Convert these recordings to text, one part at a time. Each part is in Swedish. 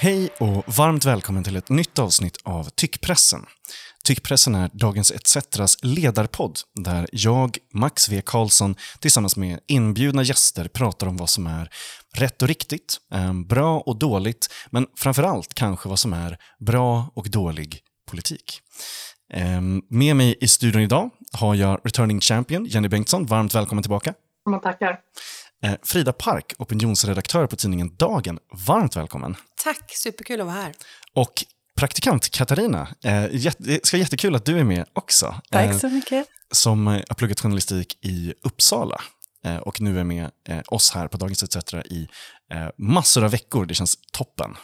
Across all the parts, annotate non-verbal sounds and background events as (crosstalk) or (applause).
Hej och varmt välkommen till ett nytt avsnitt av Tyckpressen. Tyckpressen är Dagens ETCetras ledarpodd där jag, Max V Karlsson, tillsammans med inbjudna gäster pratar om vad som är rätt och riktigt, ehm, bra och dåligt, men framförallt kanske vad som är bra och dålig politik. Ehm, med mig i studion idag har jag returning champion Jenny Bengtsson. Varmt välkommen tillbaka. Man tackar. Eh, Frida Park, opinionsredaktör på tidningen Dagen. Varmt välkommen. Tack, superkul att vara här. Och praktikant Katarina, eh, det ska vara jättekul att du är med också. Tack Eh, så mycket. som har pluggat journalistik i Uppsala och nu är med oss här på Dagens ETC i massor av veckor. Det känns toppen.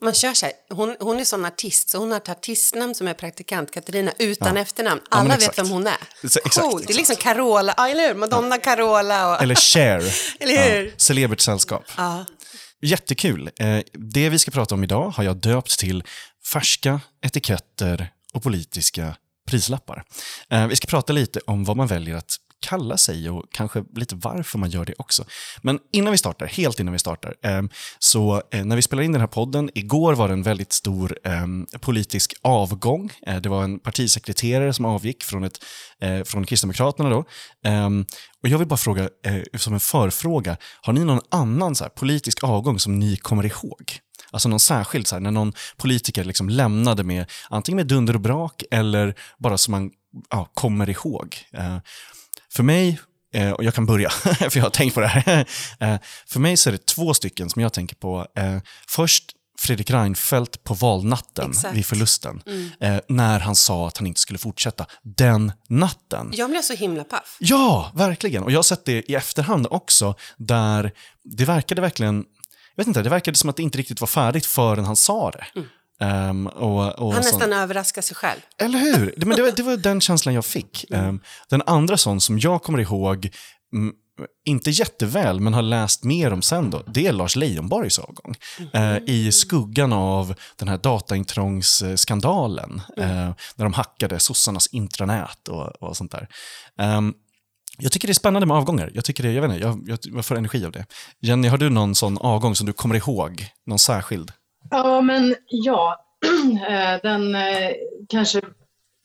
Man kör här, hon, hon är sån artist, så hon har ett artistnamn som är praktikant Katarina utan efternamn. men Alla exakt. vet vem hon är. Exakt, Coolt. Det är liksom Carola, ja, eller hur? Madonna Carola och... Eller Cher. (laughs) Eller hur? Ja, celebert sällskap. Ja. Jättekul. Eh, det vi ska prata om idag har jag döpt till färska etiketter och politiska prislappar. Eh, vi ska prata lite om vad man väljer att kalla sig och kanske lite varför man gör det också. Men innan vi startar, helt innan vi startar, ehm, så eh, när vi spelar in den här podden, igår var det en väldigt stor ehm, politisk avgång. Eh, det var en partisekreterare som avgick från, ett, eh, från Kristdemokraterna då. Ehm, och jag vill bara fråga, som en förfråga, har ni någon annan så här, politisk avgång som ni kommer ihåg? Alltså någon särskild, så här, när någon politiker liksom lämnade med antingen med dunder och brak eller bara som man ja, kommer ihåg. Eh, för mig, eh, och jag kan börja, (laughs) för jag har tänkt på det här. (laughs) Eh, för mig så är det två stycken som jag tänker på. Eh, först Fredrik Reinfeldt på valnatten Exakt. vid förlusten. Eh, när han sa att han inte skulle fortsätta. Den natten. Jag blev så himla paff. Ja, verkligen. Och jag har sett det i efterhand också, där det verkade verkligen... Jag vet inte, det verkade som att det inte riktigt var färdigt förrän han sa det. Ehm, och, och Han sån- nästan överraskar sig själv. Eller hur? Det, (laughs) men det, var, det var den känslan jag fick. Ehm, den andra sån som jag kommer ihåg, mm, inte jätteväl, men har läst mer om sen då, det är Lars Leijonborgs avgång. Eh, I skuggan av den här dataintrångsskandalen, eh, när de hackade sossarnas intranät och, och sånt där. Ehm, jag tycker det är spännande med avgångar. Jag tycker det, jag vet inte, jag, jag, jag får energi av det. Jenny, har du någon sån avgång som du kommer ihåg? Någon särskild? Ja, men ja. (clears throat) Eh, Den eh, kanske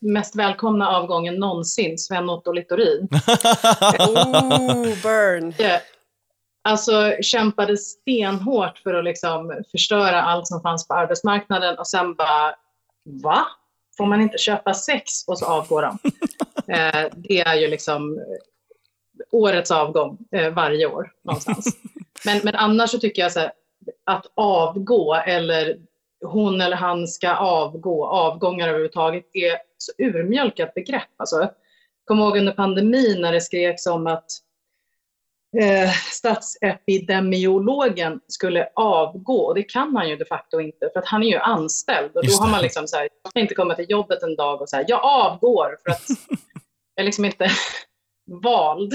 mest välkomna avgången någonsin, Sven-Otto Littorin. (laughs) Oh, burn. Eh, Alltså kämpade stenhårt för att liksom förstöra allt som fanns på arbetsmarknaden och sen bara, va? Får man inte köpa sex? Och så avgår. (laughs) Eh, Det är ju liksom årets avgång varje år någonstans. (laughs) Men, men annars så tycker jag så här, att avgå eller hon eller han ska avgå, avgångar överhuvudtaget, är så urmjölkat begrepp. Alltså, jag kommer ihåg under pandemin när det skreks om att eh, statsepidemiologen skulle avgå. Och det kan han ju de facto inte, för att han är ju anställd. Och då har man liksom så här, jag ska inte komma till jobbet en dag och säga jag avgår för att (laughs) jag är liksom inte (laughs) vald.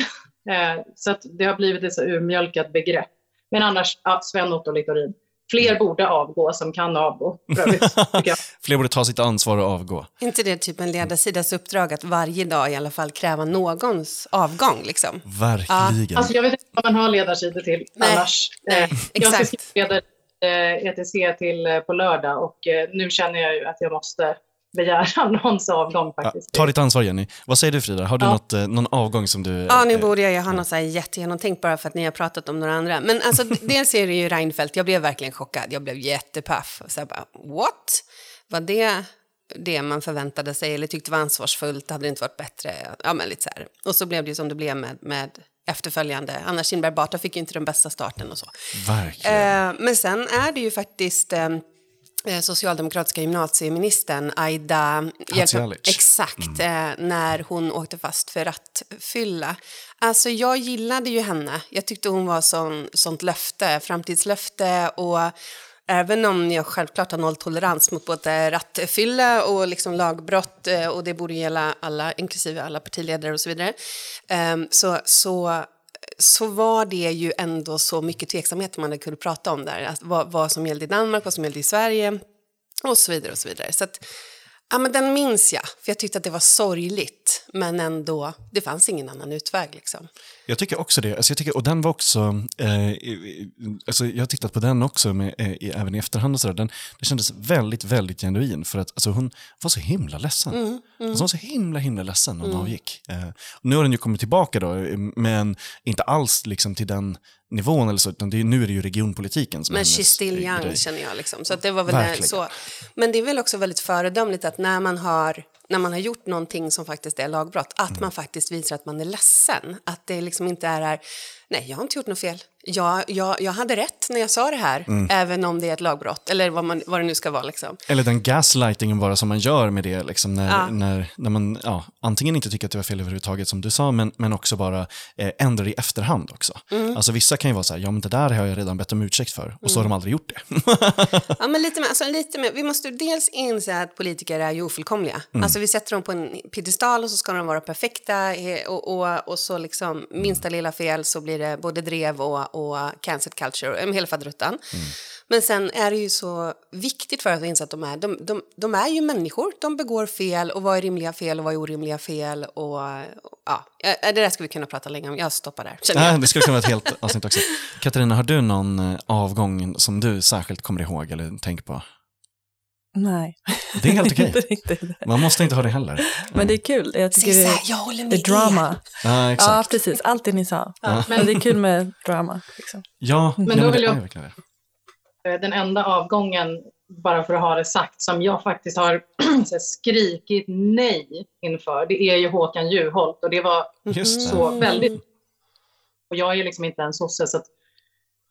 Eh, så att det har blivit ett så urmjölkat begrepp. Men annars, ja, Sven-Otto Littorin. Fler borde avgå som kan avgå, övrigt. (laughs) Fler borde ta sitt ansvar och avgå. inte det typ en ledarsidas uppdrag att varje dag i alla fall kräva någons avgång liksom? Verkligen. Alltså, jag vet inte vad man har ledarsidor till Nej, annars. nej, Eh, jag ska skriva ledar, eh, ETC till eh, på lördag och eh, nu känner jag ju att jag måste begära (laughs) någons avgång Ja, faktiskt. ta ditt ansvar Jenny. Vad säger du Frida? Har du Ja. något, eh, någon avgång som du... Ja, nu eh, borde jag ju ha något så här jättegenomtänkt bara för att ni har pratat om några andra. Men alltså, dels är det ju Reinfeldt, jag blev verkligen chockad. Jag blev jättepaff. Så jag bara, what? Var det det man förväntade sig eller tyckte var ansvarsfullt? Hade det inte varit bättre? Ja, men lite så här. Och så blev det ju som det blev med, med efterföljande. Anna Kinberg Batra fick ju inte den bästa starten och så. Verkligen. Eh, men sen är det ju faktiskt eh, socialdemokratiska gymnasieministern Aida Hadzialic. Exakt, eh, när hon åkte fast för rattfylla. Alltså jag gillade ju henne. Jag tyckte hon var sån, sånt löfte, framtidslöfte och Även om jag självklart har nolltolerans mot både rattfylla och liksom lagbrott eh, och det borde gälla alla, inklusive alla partiledare och så vidare, ehm, så, så, så var det ju ändå så mycket tveksamhet man kunde prata om där. Alltså, vad, vad som gällde i Danmark, vad som gällde i Sverige och så vidare. och så vidare. Så att, ja, men den minns jag, för jag tyckte att det var sorgligt men ändå, det fanns ingen annan utväg. Liksom. Jag tycker också det. Alltså jag tycker, och den var också, eh, alltså jag har tittat på den också, med, eh, även i efterhand och sådär. Den, det kändes väldigt, väldigt genuin för att alltså hon var så himla ledsen. Mm, mm. Alltså hon var så himla, himla ledsen när hon mm. avgick. Eh, nu har den ju kommit tillbaka då, men inte alls liksom till den nivån eller så, utan det är, nu är det ju regionpolitiken som Men she's still young känner jag. Liksom. Så det var väl så. Men det är väl också väldigt föredömligt att när man har när man har gjort någonting som faktiskt är lagbrott, att mm. man faktiskt visar att man är ledsen. Att det liksom inte är här, nej jag har inte gjort något fel, jag, jag, jag hade rätt när jag sa det här, mm. även om det är ett lagbrott, eller vad, man, vad det nu ska vara. Liksom. Eller den gaslightingen bara som man gör med det, liksom, när, ja. när, när man ja, antingen inte tycker att det var fel överhuvudtaget som du sa, men, men också bara eh, ändrar i efterhand också. Mm. Alltså vissa kan ju vara så här, ja men det där har jag redan bett om ursäkt för, och så har de aldrig gjort det. (laughs) ja men lite mer, alltså, lite mer, vi måste dels inse att politiker är ju ofullkomliga. Mm. Alltså vi sätter dem på en piedestal och så ska de vara perfekta eh, och, och, och så liksom minsta lilla fel så blir det både drev och, och cancel culture, hela faderuttan. Mm. Men sen är det ju så viktigt för att inse att de är, de, de, de, är ju människor, de begår fel och vad är rimliga fel och vad är orimliga fel och ja, det där ska vi kunna prata länge om, jag stoppar där. Nej, det skulle kunna vara ett helt avsnitt också. Katarina, har du någon eh, avgång som du särskilt kommer ihåg eller tänker på? Nej. Det är helt (laughs) okej. Man måste inte ha det heller. Men det är kul. Jag tycker det, jag håller med det är drama. Ja, exakt. ja, precis. Allt det ni sa. Ja. Men det är kul med drama. Liksom. Ja, men då vill jag... Den enda avgången, bara för att ha det sagt, som jag faktiskt har (clears throat) skrikit nej inför, det är ju Håkan Juholt. Och det var Just så det. väldigt... Och jag är ju liksom inte en sosse, så att,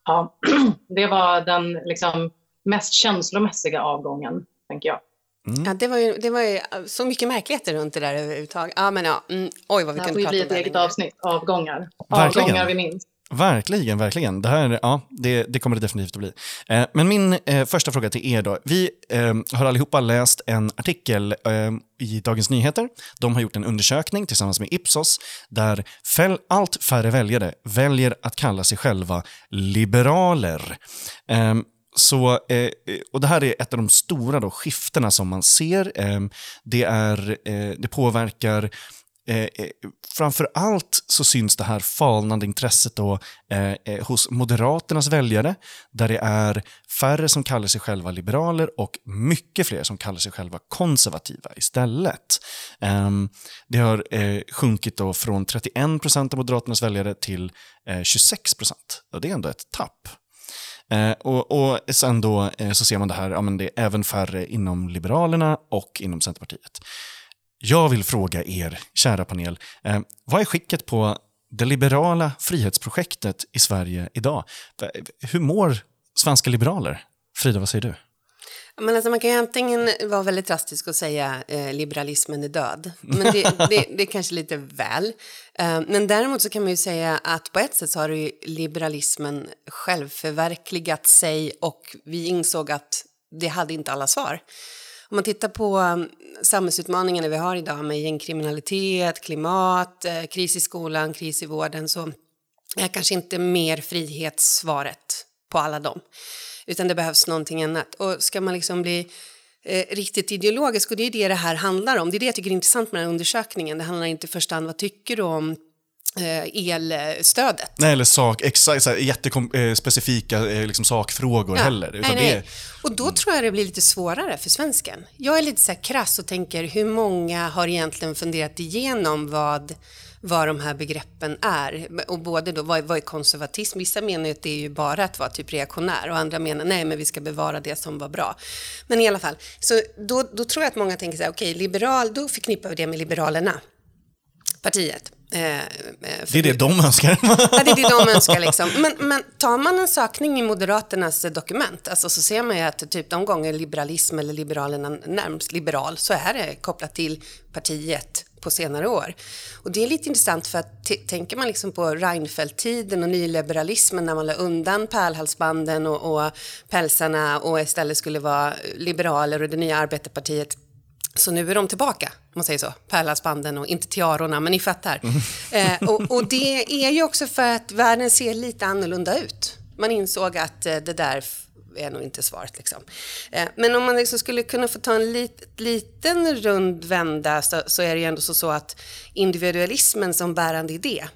ja, (clears throat) det var den liksom mest känslomässiga avgången, tänker jag. Mm. Ja, det var, ju, det var ju så mycket märkligheter runt det där överhuvudtaget. Ja, men ja, mm, oj vad vi kunde prata om det. Det får bli ett eget avsnitt, avgångar. Verkligen. Avgångar vi minns. Verkligen, verkligen. Det här ja, det, det kommer det definitivt att bli. Eh, men min eh, första fråga till er då. Vi eh, har allihopa läst en artikel eh, i Dagens Nyheter. De har gjort en undersökning tillsammans med Ipsos där fäll, allt färre väljare väljer att kalla sig själva liberaler. Så, eh, eh, och det här är ett av de stora då, skiftena som man ser. Eh, det, är, eh, det påverkar Eh, eh framför allt så syns det här falnande intresset då, eh, eh, hos Moderaternas väljare, där det är färre som kallar sig själva liberaler och mycket fler som kallar sig själva konservativa istället. Eh, det har eh, sjunkit då från 31 procent av Moderaternas väljare till eh, 26 procent. Det är ändå ett tapp. Eh, och, och sen då eh, så ser man det här, ja men det är även färre inom Liberalerna och inom Centerpartiet. Jag vill fråga er, kära panel, eh, vad är skicket på det liberala frihetsprojektet i Sverige idag? Hur mår svenska liberaler? Frida, vad säger du? Men alltså man kan ju antingen vara väldigt drastisk och säga eh, liberalismen är död. Men det, (laughs) det, det är kanske lite väl. Eh, men däremot så kan man ju säga att på ett sätt så har ju liberalismen självförverkligat sig och vi insåg att det hade inte alla svar. Om man tittar på um, samhällsutmaningarna vi har idag med gängkriminalitet, klimat, eh, kris i skolan, kris i vården så är kanske inte mer frihet svaret på alla dem. Utan det behövs någonting annat. Och ska man liksom bli eh, riktigt ideologisk, och det är det det här handlar om, det är det jag tycker är intressant med den här undersökningen. Det handlar inte i första hand vad tycker du om Eh, elstödet. Nej, eller sak, exakt, jättespecifika eh, liksom sakfrågor ja, heller. Utan nej, nej. Det... Och då tror jag det blir lite svårare för svensken. Jag är lite så här krass och tänker hur många har egentligen funderat igenom vad, vad de här begreppen är? Och både då, vad, vad är konservatism? Vissa menar ju att det är ju bara att vara typ reaktionär och andra menar nej, men vi ska bevara det som var bra. Men i alla fall, så då, då tror jag att många tänker så här, okej, okay, liberal, då förknippar vi det med Liberalerna, partiet. Eh, eh, det är det de önskar. ja, det är det de önskar. Liksom. Men, men tar man en sökning i Moderaternas dokument, alltså, så ser man ju att typ de gånger liberalism eller Liberalerna närmst liberal, så är det kopplat till partiet på senare år. Och det är lite intressant för att tänker man liksom på Reinfeldt-tiden och nyliberalismen när man la undan pärlhalsbanden och, och pälsarna och istället skulle vara liberaler och det nya arbetarpartiet så nu är de tillbaka, om man säger så. Pärlhalsbanden och inte tiarorna, men ni fattar. Mm. (laughs) Eh, och, och, det är ju också för att världen ser lite annorlunda ut. Man insåg att eh, det där är nog inte svaret. Liksom. Eh, men om man liksom skulle kunna få ta en lit, liten rund vända så, så, är det ju ändå så, så att individualismen som bärande idé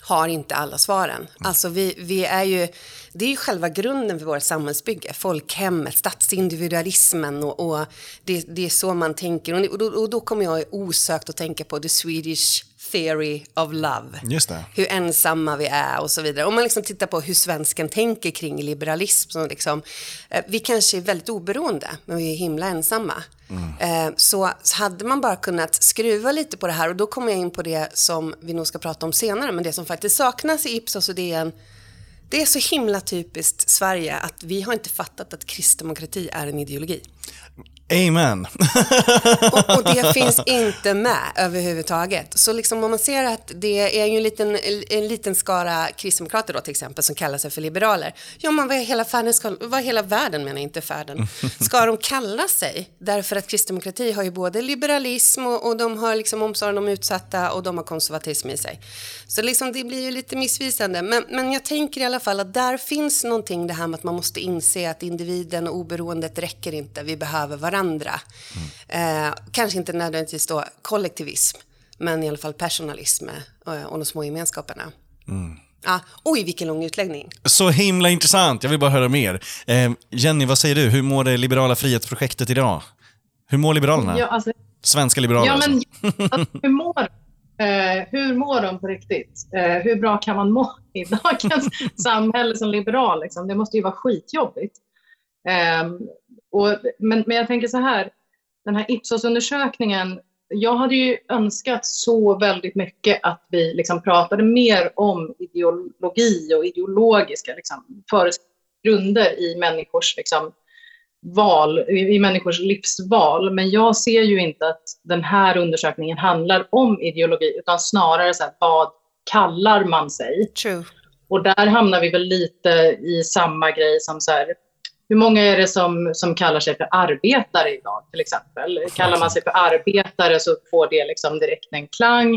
har inte alla svaren. Alltså vi, vi är ju, det är ju själva grunden för vårt samhällsbygge. Folkhemmet, statsindividualismen och, och det, det, är så man tänker. Och, då, och då kommer jag osökt att tänka på the Swedish theory of love. Just det. Hur ensamma vi är och så vidare. Om man liksom tittar på hur svensken tänker kring liberalism. Så liksom, eh, vi kanske är väldigt oberoende, men vi är himla ensamma. Mm. Eh, så hade man bara kunnat skruva lite på det här och då kommer jag in på det som vi nog ska prata om senare, men det som faktiskt saknas i Ipsos och DN det är så himla typiskt Sverige att vi har inte fattat att kristdemokrati är en ideologi. Amen. och, och, det finns inte med överhuvudtaget. Så liksom om man ser att det är ju en liten, en liten skara kristdemokrater då till exempel som kallar sig för liberaler. Ja, men vad hela, färden ska, vad hela världen menar inte färden, ska de kalla sig? Därför att kristdemokrati har ju både liberalism och, och de har liksom omsorgen om utsatta och de har konservatism i sig. Så liksom det blir ju lite missvisande. Men, men jag tänker i alla fall att där finns någonting det här med att man måste inse att individen och oberoendet räcker inte. Vi behöver varandra varandra. Mm. Eh, kanske inte nödvändigtvis då kollektivism, men i alla fall personalism eh, och de små gemenskaperna. Mm. Ah, oj, vilken lång utläggning. Så himla intressant, jag vill bara höra mer. Eh, Jenny, vad säger du? Hur mår det liberala frihetsprojektet idag? Hur mår Liberalerna? Ja, alltså, Svenska liberaler ja, men, alltså. alltså hur, mår, eh, hur mår de på riktigt? Eh, hur bra kan man må i dagens (laughs) samhälle som liberal? Liksom? Det måste ju vara skitjobbigt. Och, men, men jag tänker så här, den här Ipsos-undersökningen, jag hade ju önskat så väldigt mycket att vi liksom pratade mer om ideologi och ideologiska liksom, grunder i människors liksom, val, i människors livsval. Men jag ser ju inte att den här undersökningen handlar om ideologi, utan snarare så här, vad kallar man sig? True. Och där hamnar vi väl lite i samma grej som så här, hur många är det som, som kallar sig för arbetare idag till exempel? Kallar man sig för arbetare så får det liksom direkt en klang.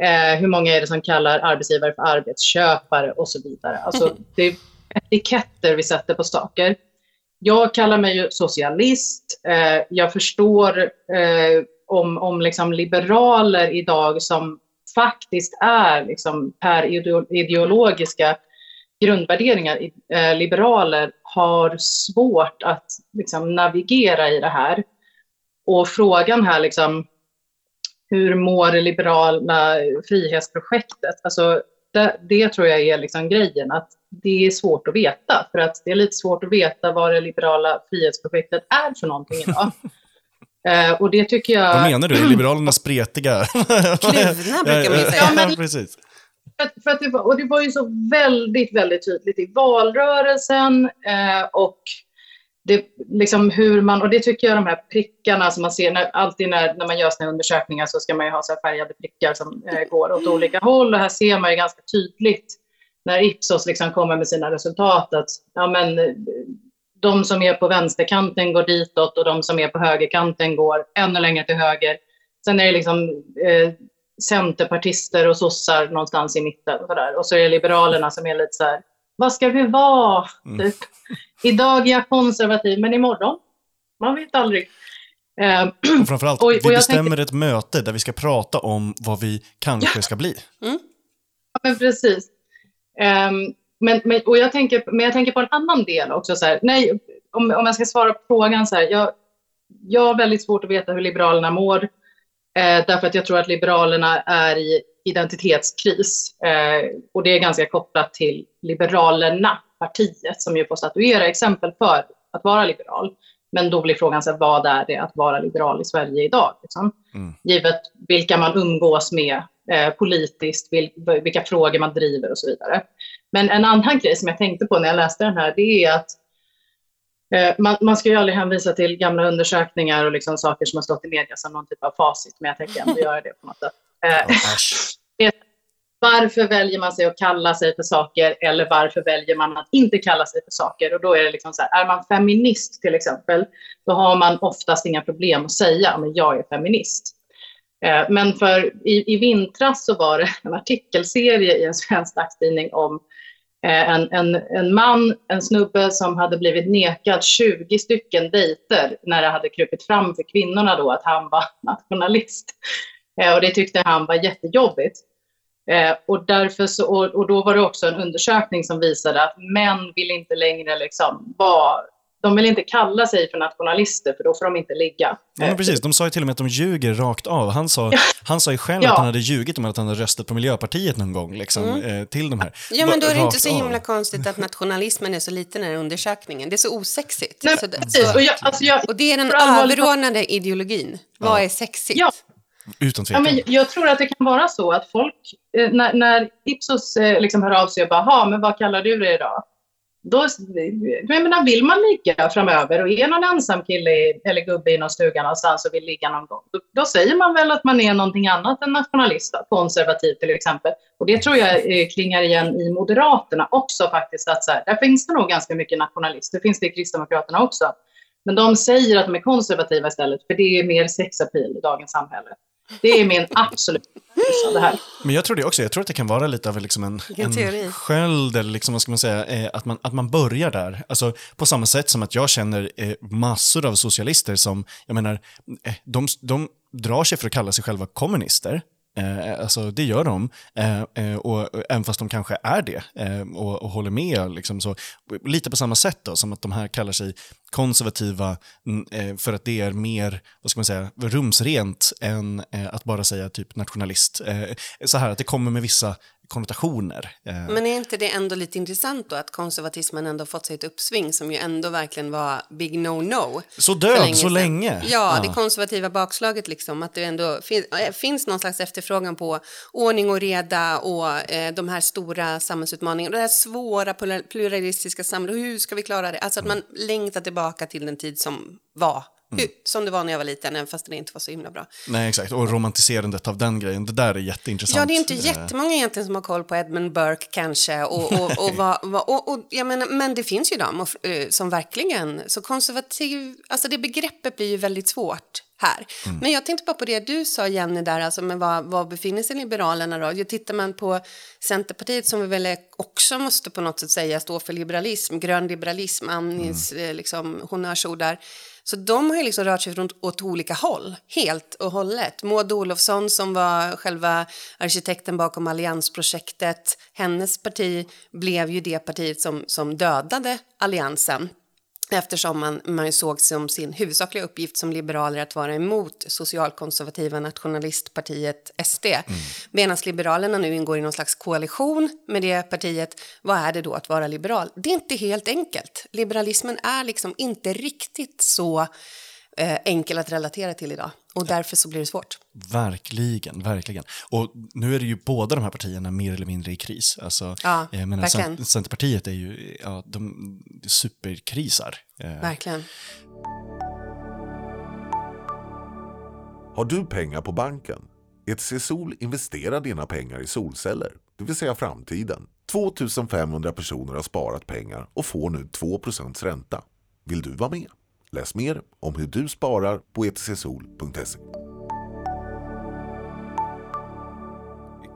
Eh, hur många är det som kallar arbetsgivare för arbetsköpare och så vidare. Alltså, (laughs) det är etiketter vi sätter på saker. Jag kallar mig ju socialist. Eh, jag förstår eh, om, om liksom liberaler idag som faktiskt är liksom per ideologiska grundvärderingar, eh, liberaler, har svårt att liksom, navigera i det här. Och frågan här, liksom, hur mår det liberala frihetsprojektet? Alltså, det, det tror jag är liksom grejen, att det är svårt att veta. För att det är lite svårt att veta vad det liberala frihetsprojektet är för någonting idag. Uh, (laughs) och det tycker jag... Vad menar du? Liberalerna spretiga? Kluvna brukar man (laughs) säga. Ja, men, precis. För att det var, och det var ju så väldigt, väldigt tydligt i valrörelsen eh, och det, liksom hur man, och det tycker jag de här prickarna som man ser, när, alltid när, när man gör sina undersökningar så ska man ju ha så färgade prickar som eh, går åt olika håll och här ser man ju ganska tydligt när Ipsos liksom kommer med sina resultat att ja, men, de som är på vänsterkanten går ditåt och de som är på högerkanten går ännu längre till höger. Sen är det liksom eh, centerpartister och sossar någonstans i mitten. Och så, där. och så är det Liberalerna som är lite så här, vad ska vi vara? Mm. Typ. Idag är jag konservativ, men imorgon? Man vet aldrig. Eh, och framförallt, och, (clears throat) och vi bestämmer tänkte... ett möte där vi ska prata om vad vi kanske ja. ska bli. Mm. Ja, men precis. Um, men, men, och jag tänker, men jag tänker på en annan del också. Så här, nej, om, om jag ska svara på frågan så här. Jag, jag har väldigt svårt att veta hur Liberalerna mår. Eh, därför att jag tror att Liberalerna är i identitetskris. Eh, och det är ganska kopplat till Liberalerna, partiet, som ju får statuera exempel för att vara liberal. Men då blir frågan, så här, vad är det att vara liberal i Sverige idag? Liksom? Mm. Givet vilka man umgås med eh, politiskt, vil, vilka frågor man driver och så vidare. Men en annan grej som jag tänkte på när jag läste den här, det är att man, man, ska ju aldrig hänvisa till gamla undersökningar och liksom saker som har stått i media som någon typ av facit, men jag tänker ändå göra det på något sätt. Eh, (laughs) varför väljer man sig att kalla sig för saker eller varför väljer man att inte kalla sig för saker? Och då är det liksom så här, är man feminist till exempel, då har man oftast inga problem att säga att jag är feminist. Eh, men för i, i vintras så var det en artikelserie i en svensk dagstidning om Eh, Eh, en, en, en man, en snubbe som hade blivit nekad 20 stycken dejter när det hade krupit fram för kvinnorna då att han var (laughs) nationalist. Eh, och det tyckte han var jättejobbigt. Eh, och, därför så, och, och, då var det också en undersökning som visade att män vill inte längre liksom vara de vill inte kalla sig för nationalister för då får de inte ligga. Ja, precis. De sa ju till och med att de ljuger rakt av. Han sa, ja. han sa ju själv ja. att han hade ljugit om att han hade röstat på Miljöpartiet någon gång liksom, mm. eh, till de här. Ja, men då är det inte så himla av. konstigt att (laughs) nationalismen är så liten i den här undersökningen. Det är så osexigt. Nej, så det, och, jag, alltså jag, och, det är den överordnade ideologin. Vad är sexigt? Ja. Utan tvekan. Ja, men jag tror att det kan vara så att folk, eh, när, när Ipsos eh, liksom hör av sig och bara, men vad kallar du det idag? Då, jag menar, vill man ligga framöver och är någon ensam kille eller gubbe i någon stuga någonstans och vill ligga någon gång, då, då, säger man väl att man är någonting annat än nationalist, konservativ till exempel. Och det tror jag eh, klingar igen i Moderaterna också faktiskt, att så här, där finns det nog ganska mycket nationalister, det finns det i Kristdemokraterna också. Men de säger att de är konservativa istället, för det är mer sexapil i dagens samhälle. Det är min det här. Men jag tror det också. Jag tror att det kan vara lite av liksom en, en sköld, eller liksom, vad ska man säga, eh, att, man, att man börjar där. Alltså, på samma sätt som att jag känner eh, massor av socialister som, jag menar, eh, de, de drar sig för att kalla sig själva kommunister. Eh, alltså det gör de, eh, eh, och, eh, även fast de kanske är det eh, och, och, håller med. Liksom så, lite på samma sätt då, som att de här kallar sig konservativa mm, eh, för att det är mer vad ska man säga, rumsrent än eh, att bara säga typ nationalist. Eh, så här att det kommer med vissa konnotationer. Eh. Men är inte det ändå lite intressant då att konservatismen ändå fått sig ett uppsving som ju ändå verkligen var big no-no. Så död länge så länge. Ja, ja, det konservativa bakslaget liksom, att det ändå fin äh, finns någon slags efterfrågan på ordning och reda och eh, de här stora samhällsutmaningarna, det här svåra pluralistiska samhället, hur ska vi klara det? Alltså att man längtar tillbaka till den tid som var Mm. Som det var när jag var liten, även fast det inte var så himla bra. Nej, exakt. Och romantiserandet av den grejen, det där är jätteintressant. Ja, det är inte eh. jättemånga egentligen som har koll på Edmund Burke kanske. Och, och, och, (laughs) vad, vad, och, och, jag menar, men det finns ju de eh, som verkligen, så konservativ, alltså det begreppet blir ju väldigt svårt här. Mm. Men jag tänkte bara på det du sa Jenny där, alltså med vad, vad befinner sig Liberalerna då? Tittar man på Centerpartiet som vi väl också måste på något sätt säga står för liberalism, grön liberalism, Annis mm. liksom, honnörsord där. Så de har ju liksom rört sig åt, åt olika håll, helt och hållet. Maud Olofsson som var själva arkitekten bakom alliansprojektet, hennes parti blev ju det partiet som, som dödade alliansen eftersom man, man såg som sin huvudsakliga uppgift som liberaler att vara emot socialkonservativa nationalistpartiet SD. Mm. Medan Liberalerna nu ingår i någon slags koalition med det partiet, vad är det då att vara liberal? Det är inte helt enkelt. Liberalismen är liksom inte riktigt så eh, enkel att relatera till idag. Och därför så blir det svårt. Verkligen, verkligen. Och nu är det ju båda de här partierna mer eller mindre i kris. Alltså, ja, eh, men verkligen. Centerpartiet är ju, ja, de superkrisar. Eh. Verkligen. Har du pengar på banken? ETC Sol investerar dina pengar i solceller, det vill säga framtiden. 2500 personer har sparat pengar och får nu 2% ränta. Vill du vara med? Läs mer om hur du sparar på etcsol.se.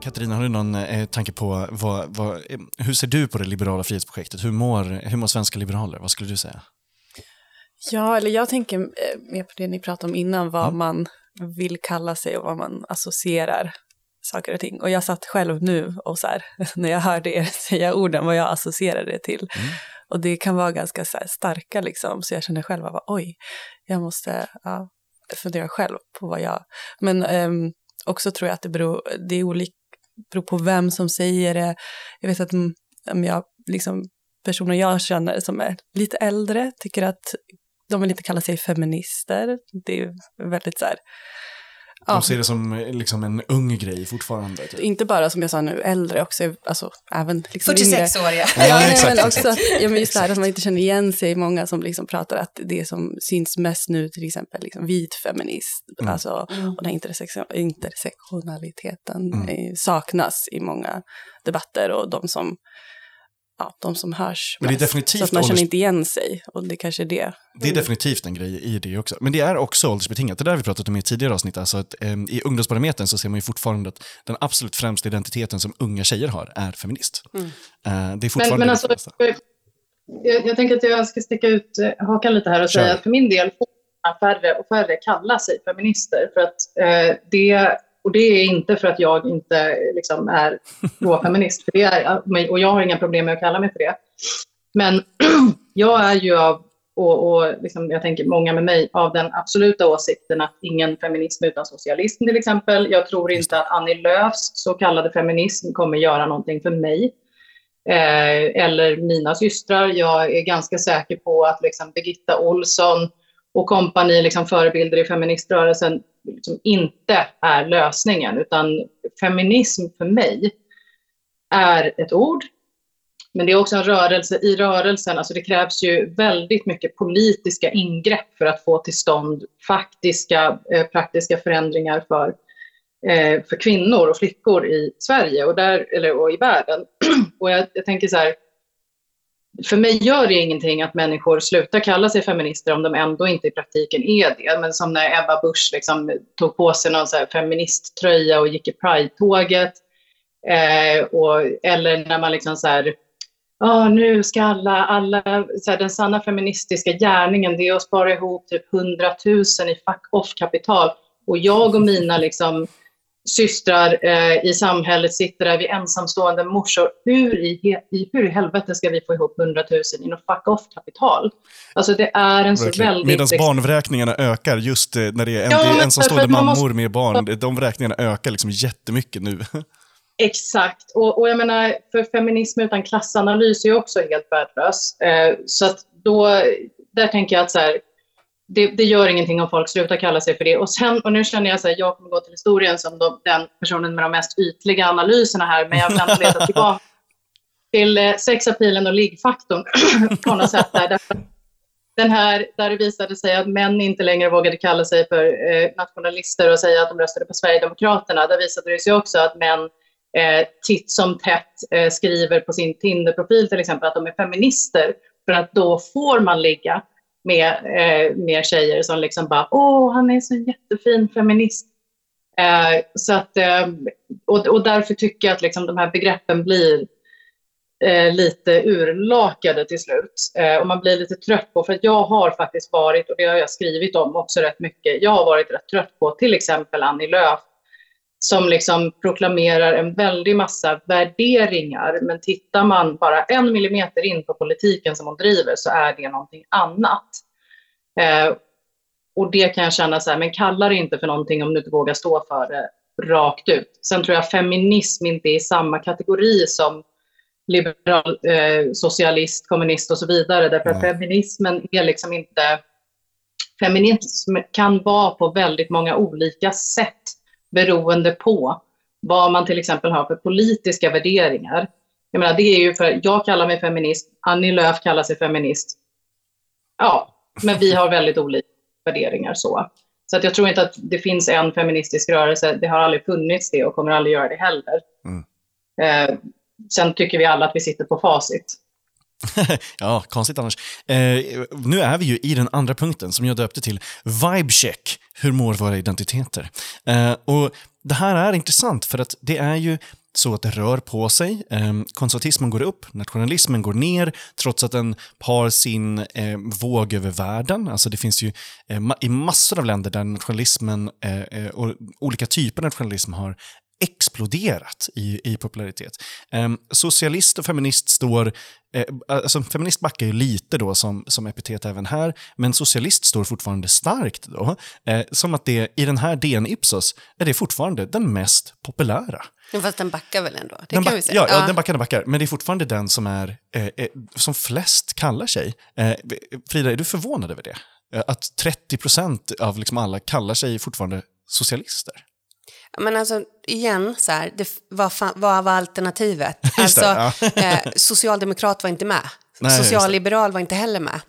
Katarina, har du någon eh, tanke på vad, vad, eh, hur ser du på det liberala frihetsprojektet? Hur mår, hur mår svenska liberaler? Vad skulle du säga? Ja, eller jag tänker eh, mer på det ni pratade om innan, vad mm. man vill kalla sig och vad man associerar saker och ting. Och jag satt själv nu och så här, (laughs) när jag hörde er (laughs) säga orden, vad jag associerade det till. Mm. Och det kan vara ganska så starka liksom, så jag känner själv att oj, jag måste ja, fundera själv på vad jag... Men um, också tror jag att det beror, det är olika, beror på vem som säger det. Jag vet att om jag, liksom, personer jag känner som är lite äldre tycker att de vill inte kalla sig feminister. Det är väldigt så här, de ser det som liksom en ung grej fortfarande. Typ. Inte bara som jag sa nu, äldre också, alltså även liksom 46-åriga. Ja, ja, men också att, ja, men just det här att man inte känner igen sig, många som liksom pratar att det som syns mest nu, till exempel liksom vit feminist, mm. alltså, mm. och den intersektionaliteten mm. saknas i många debatter och de som ja, de som hörs Men det är definitivt Så att man känner ålders- inte igen sig och det kanske är det. Det är definitivt en grej i det också. Men det är också åldersbetingat. Det där har vi pratat om i tidigare avsnitt. Alltså att, eh, I ungdomsbarometern så ser man ju fortfarande att den absolut främsta identiteten som unga tjejer har är feminist. Eh, det är Men, fortfarande men det alltså, jag, jag tänker att jag ska sticka ut eh, hakan lite här och Kör. säga att för min del får färre och färre kalla sig feminister. För att, eh, det, och det är inte för att jag inte liksom, är (laughs) råfeminist, för det är, och jag har inga problem med att kalla mig för det. Men (clears throat) jag är ju av, och, och liksom, jag tänker många med mig, av den absoluta åsikten att ingen feminism utan socialism till exempel. Jag tror inte att Annie Lööfs så kallade feminism kommer göra någonting för mig eh, eller mina systrar. Jag är ganska säker på att liksom Birgitta Olsson och kompani, liksom förebilder i feministrörelsen, liksom inte är lösningen. Utan feminism för mig är ett ord, men det är också en rörelse i rörelsen. Alltså det krävs ju väldigt mycket politiska ingrepp för att få till stånd faktiska, eh, praktiska förändringar för, eh, för kvinnor och flickor i Sverige och, där, eller, och i världen. (clears throat) och jag, jag tänker så här, för mig gör det ingenting att människor slutar kalla sig feminister om de ändå inte i praktiken är det. Men som när Ebba Busch liksom tog på sig någon så här feministtröja och gick i Pride-tåget. Eh, och, eller när man liksom så här, oh, nu ska alla, alla så här, den sanna feministiska gärningen det är att spara ihop typ 100 000 i fuck off-kapital. Och jag och mina liksom, systrar eh, i samhället sitter där, vi ensamstående morsor. Hur i, i, hur i helvete ska vi få ihop 100 000 i något fuck off-kapital? Alltså det är en så Verkligen. väldigt... Medan liksom- barnvräkningarna ökar just eh, när det är, en, Ja, det är ensamstående mammor måste- med barn. De vräkningarna ökar liksom jättemycket nu. (laughs) Exakt. Och, och jag menar, för feminism utan klassanalys är ju också helt värdelös. Eh, så att då, där tänker jag att så här, det, det gör ingenting om folk slutar kalla sig för det. Och, sen, och nu känner jag att jag kommer gå till historien som de, den personen med de mest ytliga analyserna här, men jag vill ändå leta tillbaka (laughs) till eh, sexapilen och liggfaktorn (clears throat) på något sätt. Där, den här, där det visade sig att män inte längre vågade kalla sig för eh, nationalister och säga att de röstade på Sverigedemokraterna. Där visade det sig också att män eh, titt som tätt eh, skriver på sin Tinder-profil till exempel att de är feminister. För att då får man ligga med, eh, med tjejer som liksom bara åh, han är så jättefin feminist. Eh, så att, eh, och, och därför tycker jag att liksom de här begreppen blir eh, lite urlakade till slut. Eh, och man blir lite trött på, för att jag har faktiskt varit, och det har jag skrivit om också rätt mycket, jag har varit rätt trött på till exempel Annie Lööf som liksom proklamerar en väldig massa värderingar. Men tittar man bara en millimeter in på politiken som hon driver så är det någonting annat. Eh, och det kan jag känna så här, men kalla det inte för någonting om du inte vågar stå för det rakt ut. Sen tror jag feminism inte är i samma kategori som liberal, eh, socialist, kommunist och så vidare. Därför att feminismen är liksom inte... Feminism kan vara på väldigt många olika sätt beroende på vad man till exempel har för politiska värderingar. Jag menar, det är ju för, jag kallar mig feminist, Annie Lööf kallar sig feminist. Ja, men vi har väldigt olika värderingar så. Så att jag tror inte att det finns en feministisk rörelse. Det har aldrig funnits det och kommer aldrig göra det heller. Mm. Eh, sen tycker vi alla att vi sitter på facit. (laughs) ja, konstigt annars. Eh, nu är vi ju i den andra punkten som jag döpte till Vibe check. Hur mår våra identiteter? Eh, och Det här är intressant för att det är ju så att det rör på sig. Eh, konservatismen går upp, nationalismen går ner, trots att den har sin eh, våg över världen. Alltså det finns ju eh, ma- i massor av länder där nationalismen eh, eh och olika typer av nationalism har exploderat i, i popularitet. Eh, socialist och feminist står, eh, alltså feminist backar ju lite då som, som epitet även här, men socialist står fortfarande starkt då. Eh, som att det i den här DN Ipsos är det fortfarande den mest populära. Men Fast den backar väl ändå? Det Den, kan vi säga. ja, ja, den backar, den backar. Men det är fortfarande den som är eh, eh, som flest kallar sig. Eh, Frida, är du förvånad över det? Eh, Att 30 procent av liksom alla kallar sig fortfarande socialister? Men alltså, igen, så här, det, vad, fan, vad var alternativet? (laughs) Alltså, det, eh, socialdemokrat var inte med. Nej. Socialliberal var inte heller med.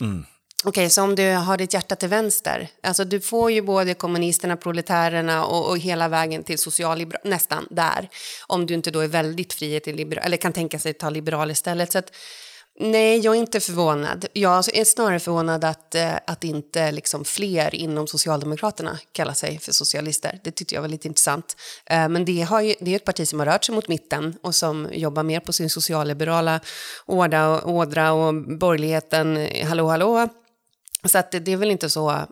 Okej, okay, så om du har ditt hjärta till vänster, alltså du får ju både kommunisterna, proletärerna och, och hela vägen till socialliberal, nästan där. Om du inte då är väldigt frihet till liberal, eller kan tänka sig att ta liberal istället. Så att, nej, jag är inte förvånad. Jag är alltså snarare förvånad att, eh, att inte liksom fler inom Socialdemokraterna kallar sig för socialister. Det tyckte jag var lite intressant. Eh, men det, har ju, det är ett parti som har rört sig mot mitten och som jobbar mer på sin socialliberala ådra, ådra och borgerligheten, eh, hallå hallå, så att det, det, är väl inte så,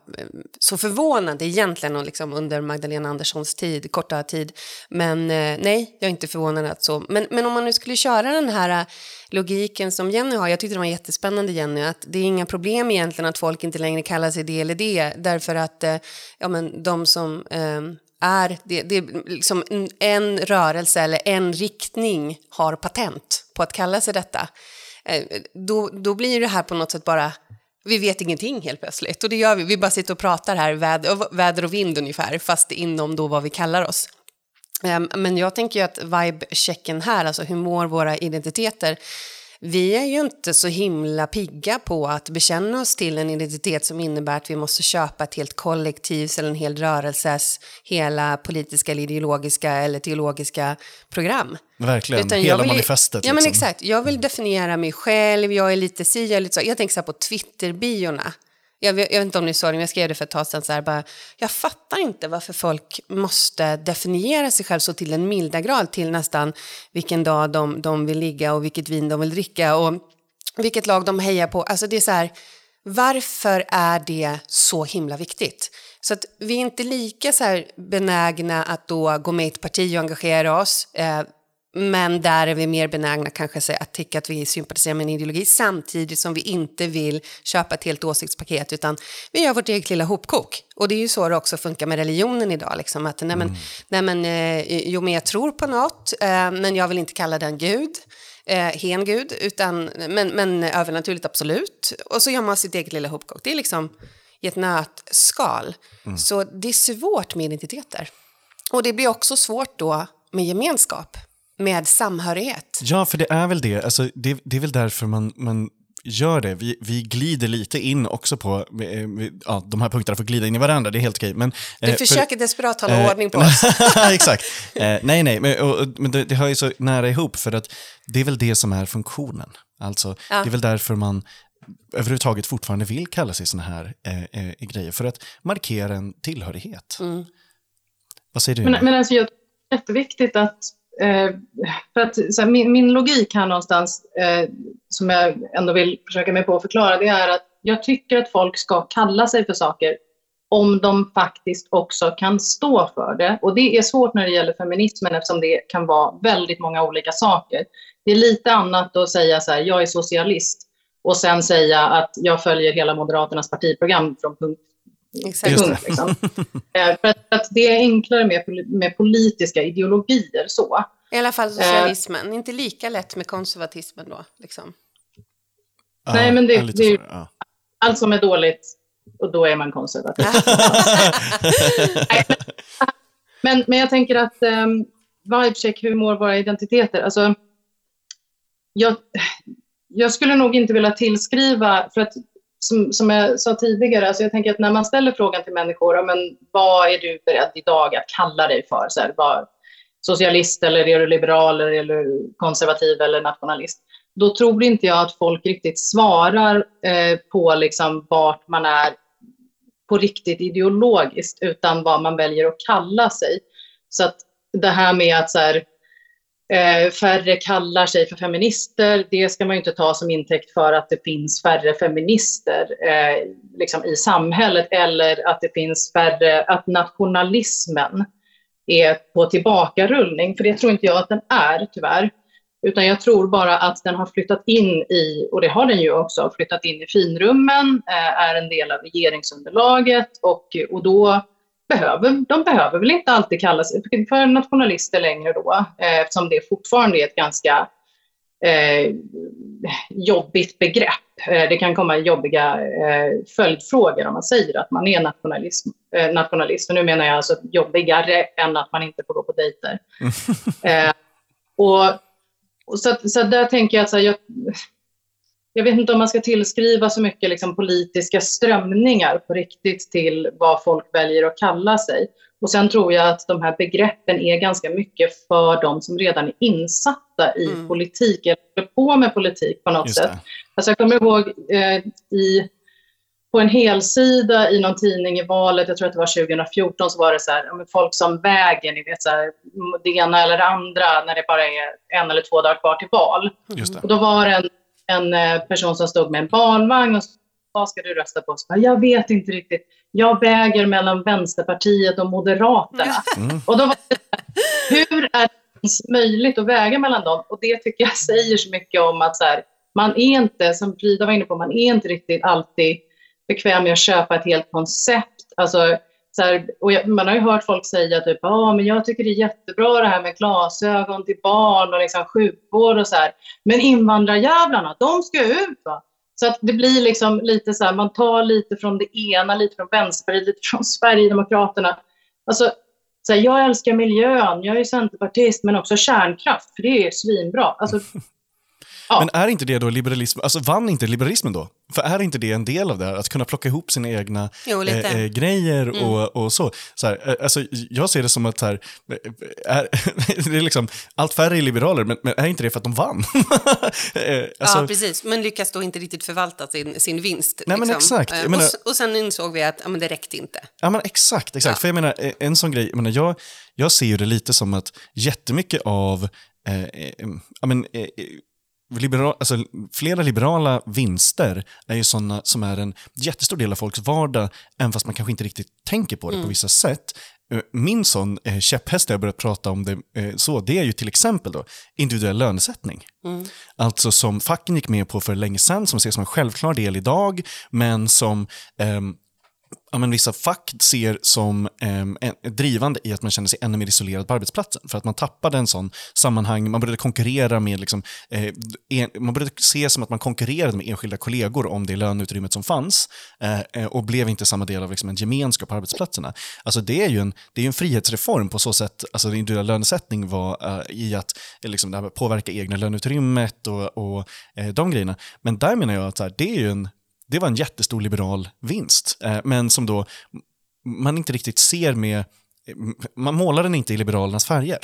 så förvånande egentligen liksom under Magdalena Anderssons tid, korta tid. Men eh, nej, jag är inte förvånad att så. Men, men om man nu skulle köra den här eh, logiken som Jenny har, jag tyckte det var jättespännande Jenny, att det är inga problem egentligen att folk inte längre kallar sig det eller det, därför att eh, ja, men de som är, det, det är liksom en rörelse eller en riktning har patent på att kalla sig detta. Då, då blir det här på något sätt bara vi vet ingenting helt plötsligt. Och det gör vi, vi bara sitter och pratar här, väder, väder och vind ungefär, fast inom då vad vi kallar oss. Ehm, men jag tänker ju att vibe-checken här, alltså hur mår våra identiteter, vi är ju inte så himla pigga på att bekänna oss till en identitet som innebär att vi måste köpa ett helt kollektivs eller en hel rörelses hela politiska eller ideologiska eller teologiska program. Verkligen, Utan hela vill, manifestet. Ja, liksom. men exakt. Jag vill definiera mig själv, jag är lite si, jag är lite så. Jag tänker så här på Twitter-biorna. Jag vet, jag vet, inte om ni såg det, men jag skrev det för ett tag sedan. Så här, bara, jag fattar inte varför folk måste definiera sig själv så till en milda grad till nästan vilken dag de, de vill ligga och vilket vin de vill dricka och vilket lag de hejar på. Alltså det är så här, varför är det så himla viktigt? Så att vi är inte lika så benägna att då gå med i ett parti och engagera oss. Eh, men där är vi mer benägna kanske att tycka att vi sympatiserar med en ideologi samtidigt som vi inte vill köpa ett helt åsiktspaket utan vi gör vårt eget lilla hopkok. Och det är ju så det också funkar med religionen idag. Liksom, att, nej, men, mm. nej, men, eh, jo, men jag tror på något, eh, men jag vill inte kalla den Gud. Eh, hen Gud, utan, men, men övernaturligt absolut. Och så gör man sitt eget lilla hopkok. Det är liksom i ett nötskal. Mm. Så det är svårt med identiteter. Och det blir också svårt då med gemenskap med samhörighet. Ja, för det är väl det. Alltså, det, det är väl därför man, man gör det. Vi, vi glider lite in också på, eh, ja, de här punkterna får glida in i varandra, det är helt okej. Men, du eh, försöker för, desperat hålla eh, ordning på (laughs) oss. (laughs) exakt. Eh, nej, nej, men, och, men det, det hör ju så nära ihop för att det är väl det som är funktionen. Alltså, ja. Det är väl därför man överhuvudtaget fortfarande vill kalla sig sådana här eh, eh, grejer, för att markera en tillhörighet. Mm. Vad säger du? Men, men alltså, jag tror det är jätteviktigt att Eh, för att, här, min, min, logik här någonstans, eh, som jag ändå vill försöka mig på att förklara, det är att jag tycker att folk ska kalla sig för saker om de faktiskt också kan stå för det. Och det är svårt när det gäller feminismen eftersom det kan vara väldigt många olika saker. Det är lite annat att säga så här, jag är socialist och sen säga att jag följer hela Moderaternas partiprogram från punkt Exakt. Punkt, liksom. (laughs) Eh, för, att, för, att, det är enklare med, med politiska ideologier så. I alla fall socialismen. Eh. Inte lika lätt med konservatismen då. Liksom. Ja, Nej, men det, det är ja. allt som är dåligt och då är man konservativ. (laughs) Nej, men, men, jag tänker att um, vibecheck, hur mår våra identiteter? Alltså, jag, jag skulle nog inte vilja tillskriva, för att som, som jag sa tidigare, alltså jag tänker att när man ställer frågan till människor, men vad är du beredd idag att kalla dig för? Så här, vad, socialist eller är du liberal eller konservativ eller nationalist? Då tror inte jag att folk riktigt svarar eh, på liksom vart man är på riktigt ideologiskt, utan vad man väljer att kalla sig. Så att det här med att så här, Eh, färre kallar sig för feminister, det ska man ju inte ta som intäkt för att det finns färre feminister eh, liksom i samhället eller att det finns färre, att nationalismen är på tillbakarullning, för det tror inte jag att den är tyvärr. Utan jag tror bara att den har flyttat in i, och det har den ju också, flyttat in i finrummen, eh, är en del av regeringsunderlaget och, och då behöver, de behöver väl inte alltid kalla sig för nationalister längre då, eh, eftersom det fortfarande är ett ganska eh, jobbigt begrepp. Eh, det kan komma jobbiga eh, följdfrågor om man säger att man är nationalism, nationalist. Och nu menar jag alltså jobbigare än att man inte får gå på dejter. (laughs) Och, och så, så där tänker jag att jag, jag vet inte om man ska tillskriva så mycket liksom politiska strömningar på riktigt till vad folk väljer att kalla sig. Och sen tror jag att de här begreppen är ganska mycket för de som redan är insatta i mm. politik, eller på med politik på något sätt. Alltså jag kommer ihåg eh, i, på en helsida i någon tidning i valet, jag tror att det var 2014, så var det så här, folk som väger, ni vet så här, det ena eller det andra när det bara är en eller två dagar kvar till val. Och då var det en, en eh, person som stod med en barnvagn och sa, vad ska du rösta på? Så, jag vet inte riktigt. Jag väger mellan Vänsterpartiet och Moderaterna. Mm. Och då var det, hur är det möjligt att väga mellan dem? Och det tycker jag säger så mycket om att så här, man är inte, som Frida var inne på, man är inte riktigt alltid bekväm med att köpa ett helt koncept. Alltså, så här, och jag, man har ju hört folk säga typ, ah, men jag tycker det är jättebra det här med glasögon till barn och liksom sjukvård och så här. Men invandrarjävlarna, de ska ut va. Så att det blir liksom lite så här, man tar lite från det ena, lite från Vänsterpartiet, lite från Sverigedemokraterna. Alltså, så här, jag älskar miljön, jag är centerpartist, men också kärnkraft, för det är svinbra. Alltså, Ja. Men är inte det då liberalism, alltså vann inte liberalismen då? För är inte det en del av det här, att kunna plocka ihop sina egna jo, eh, eh, grejer mm. och, och så? så här, eh, alltså, jag ser det som att här, eh, är, (laughs) det är liksom, allt färre är liberaler, men, men, är inte det för att de vann? (laughs) alltså, ja, precis, men lyckas då inte riktigt förvalta sin, sin vinst. Nej, liksom. men exakt. och, menar, och sen insåg vi att ja, men det räckte inte. Ja, men exakt, exakt. Ja. För jag menar, en sån grej, jag, menar, jag, jag ser ju det lite som att jättemycket av eh, eh, men, eh, Liberal, alltså, flera liberala vinster är ju sådana som är en jättestor del av folks vardag, även fast man kanske inte riktigt tänker på det mm. på vissa sätt. Eh, min sån eh, käpphäst, jag börjat prata om det eh, så, det är ju till exempel då individuell lönesättning. Mm. Alltså som facken gick med på för länge sedan, som ses som en självklar del idag, men som eh, ja, men vissa fack ser som eh, drivande i att man känner sig ännu mer isolerad på arbetsplatsen. För att man tappade en sån sammanhang, man började konkurrera med, liksom, eh, en, man började se som att man konkurrerade med enskilda kollegor om det löneutrymmet som fanns eh, eh och blev inte samma del av liksom, en gemenskap på arbetsplatserna. Alltså det är ju en, det är en frihetsreform på så sätt, alltså den individuella lönesättning var eh, i att eh, liksom, det påverka egna löneutrymmet och, och eh, de grejerna. Men där menar jag att här, det är ju en det var en jättestor liberal vinst, eh, men som då man inte riktigt ser med, man målar den inte i liberalernas färger.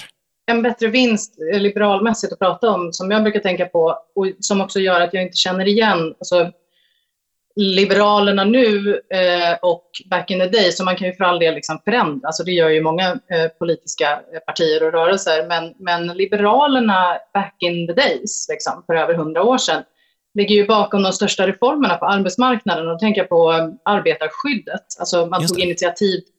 En bättre vinst eh, liberalmässigt att prata om, som jag brukar tänka på och som också gör att jag inte känner igen alltså, Liberalerna nu eh, och back in the day, så man kan ju för all del liksom förändra, alltså det gör ju många eh, politiska eh, partier och rörelser, men, men Liberalerna back in the days, liksom, för över hundra år sedan, ligger ju bakom de största reformerna på arbetsmarknaden. Och då tänker jag på um, arbetarskyddet. Alltså man tog initiativ till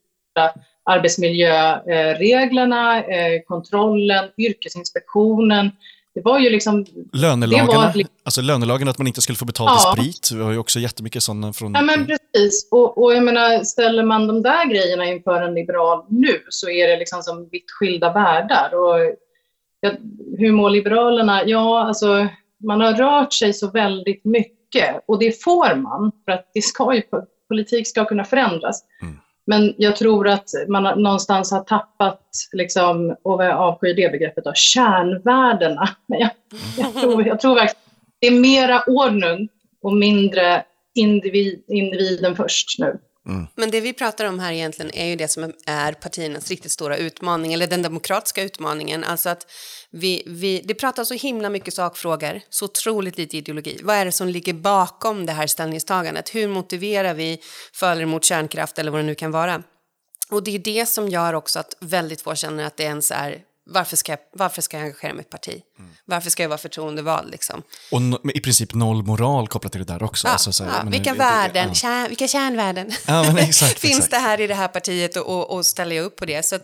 arbetsmiljöreglerna, eh, kontrollen, yrkesinspektionen. Det var ju liksom... Lönelagarna, var, alltså lönelagen att man inte skulle få betalt ja. i sprit. Vi har ju också jättemycket sådana från... Ja, men precis. Och, och jag menar, ställer man de där grejerna inför en liberal nu så är det liksom som vitt skilda världar. Och, ja, hur mår Liberalerna? Ja, alltså man har rört sig så väldigt mycket och det får man för att det ska ju, politik ska kunna förändras. Mm. Men jag tror att man någonstans har tappat, liksom, och jag avskyr det begreppet, då, kärnvärdena. (laughs) Men jag, jag, tror, jag tror verkligen det är mera ordning och mindre individ, individen först nu. Mm. Men det vi pratar om här egentligen är ju det som är partiernas riktigt stora utmaning, eller den demokratiska utmaningen. Alltså att vi, vi, det pratas så himla mycket sakfrågor, så otroligt lite ideologi. Vad är det som ligger bakom det här ställningstagandet? Hur motiverar vi för eller emot kärnkraft eller vad det nu kan vara? Och det är det som gör också att väldigt få känner att det ens är varför ska, jag, varför ska jag engagera mig i ett parti? Mm. Varför ska jag vara förtroendevald? Liksom? Och no, i princip noll moral kopplat till det där också. Ja, alltså, så, ja, vilka det, värden, ja. Kär, vilka kärnvärden ja, (laughs) exakt, finns exakt. det här i det här partiet och, och, och ställer jag upp på det? Så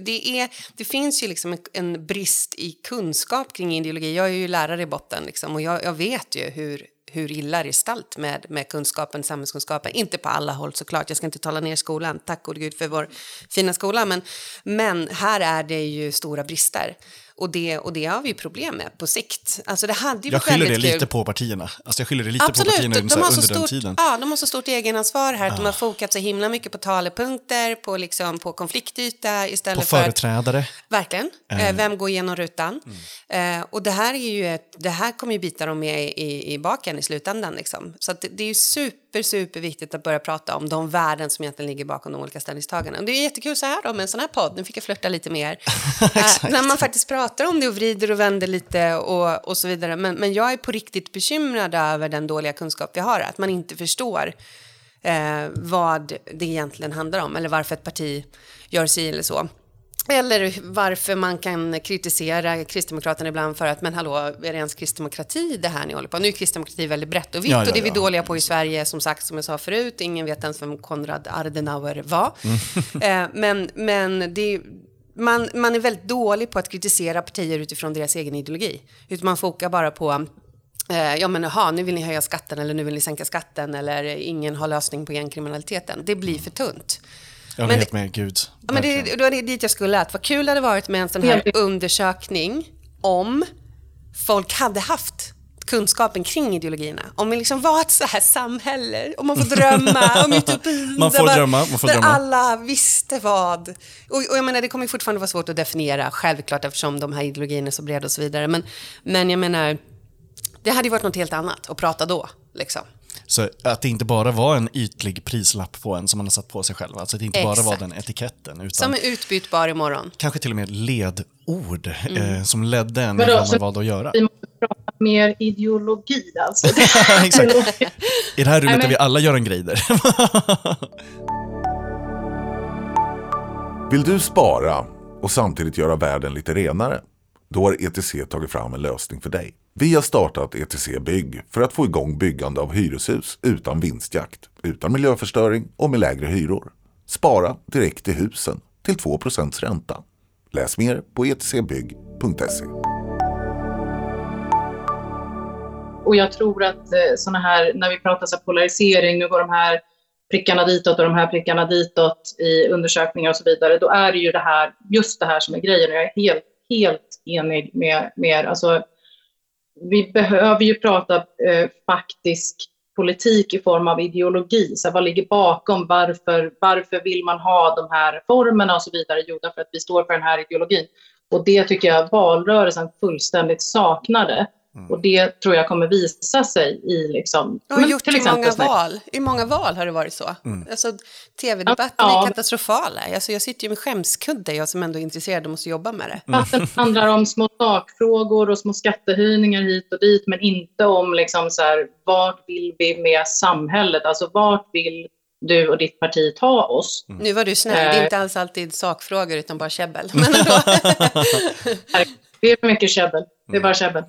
det, är, det finns ju liksom en, en, brist i kunskap kring ideologi. Jag är ju lärare i botten liksom, och jag, jag vet ju hur hur illa det är ställt med, med kunskapen, samhällskunskapen. Inte på alla håll såklart, jag ska inte tala ner skolan, tack gode gud för vår fina skola, men, men här är det ju stora brister. Och det, och det har vi problem med på sikt. Alltså det hade ju Jag skyller det lite kul. på partierna. Alltså jag skyller det lite Absolut, på partierna de, så här, har så under den stort, tiden. ja, de har så stort egenansvar här att de har fokat så himla mycket på talepunkter, på, liksom, på konfliktyta istället På för... företrädare. Verkligen. Eh, Vem går igenom rutan? Mm. Eh, och det här, är ju ett, det här kommer ju bita dem med i, i baken i slutändan. Liksom. Så det, det är ju super, super viktigt att börja prata om de värden som egentligen ligger bakom de olika ställningstagandena. Och det är jättekul så här då med en sån här podd. Nu fick jag flörta lite mer. (laughs) eh, när man faktiskt pratar om det och vrider och vänder lite och, och så vidare. Men, men jag är på riktigt bekymrad över den dåliga kunskap vi har. Att man inte förstår eh, vad det egentligen handlar om eller varför ett parti gör sig eller så. Eller varför man kan kritisera Kristdemokraterna ibland för att, men hallå, är det ens kristdemokrati det här ni håller på? Nu är kristdemokrati väldigt brett och vitt Ja, ja, och det är vi ja. dåliga på i Sverige, som sagt, som jag sa förut. Ingen vet ens vem Konrad Adenauer var. Mm. eh, men men det, man, man är väldigt dålig på att kritisera partier utifrån deras egen ideologi. Utan man fokar bara på Eh, ja men jaha, nu vill ni höja skatten eller nu vill ni sänka skatten eller ingen har lösning på gängkriminaliteten. Det blir för tunt. Jag är Men helt det- med Gud. Ja, men det, det var det dit jag skulle. Att vad kul det hade varit med en sån här undersökning om folk hade haft kunskapen kring ideologierna. Om vi liksom var ett så här samhälle, om man får drömma, (laughs) om utopin. Man får där drömma, man får där drömma. alla visste vad. Och, och jag menar, det kommer fortfarande vara svårt att definiera, självklart, eftersom de här ideologierna är så breda och så vidare. Men, men jag menar, det hade ju varit något helt annat att prata då. Liksom. Så att det inte bara var en ytlig prislapp på en som man har satt på sig själv. Alltså att det inte bara var Exakt. den etiketten. Utan Som är utbytbar imorgon. kanske till och med ledord Mm. eh, som ledde en i vad man valde att göra. Vi måste prata mer ideologi alltså. (laughs) (laughs) Exakt. I det här rummet där vi alla gör en Greider. (laughs) Vill du spara och samtidigt göra världen lite renare? Då har ETC tagit fram en lösning för dig. Vi har startat ETC Bygg för att få igång byggande av hyreshus utan vinstjakt, utan miljöförstöring och med lägre hyror. Spara direkt i husen till 2% ränta. Läs mer på etcbygg.se. Och jag tror att eh, såna här, när vi pratar så polarisering, nu går de här prickarna ditåt och de här prickarna ditåt i undersökningar och så vidare, då är det ju det här, just det här som är grejen. Jag är helt, helt enig med, med er. Alltså, vi behöver ju prata eh, faktisk politik i form av ideologi. Så vad ligger bakom? Varför, varför vill man ha de här reformerna och så vidare? Jo, därför att vi står för den här ideologin. Och det tycker jag valrörelsen fullständigt saknade. Och det tror jag kommer visa sig i liksom... Har men gjort till i många val. I många val har det varit så. Alltså, tv-debatten Ja. är katastrofala. Alltså, jag sitter ju med skämskudde, jag som ändå är intresserad och måste jobba med det. Debatten handlar om små sakfrågor och små skattehöjningar hit och dit, men inte om liksom så här, vart vill vi med samhället? Alltså vart vill du och ditt parti ta oss? Nu var du snäll, det är Eh. inte alls alltid sakfrågor utan bara käbbel. (laughs) Det är för mycket käbbel. Det är bara käbbel.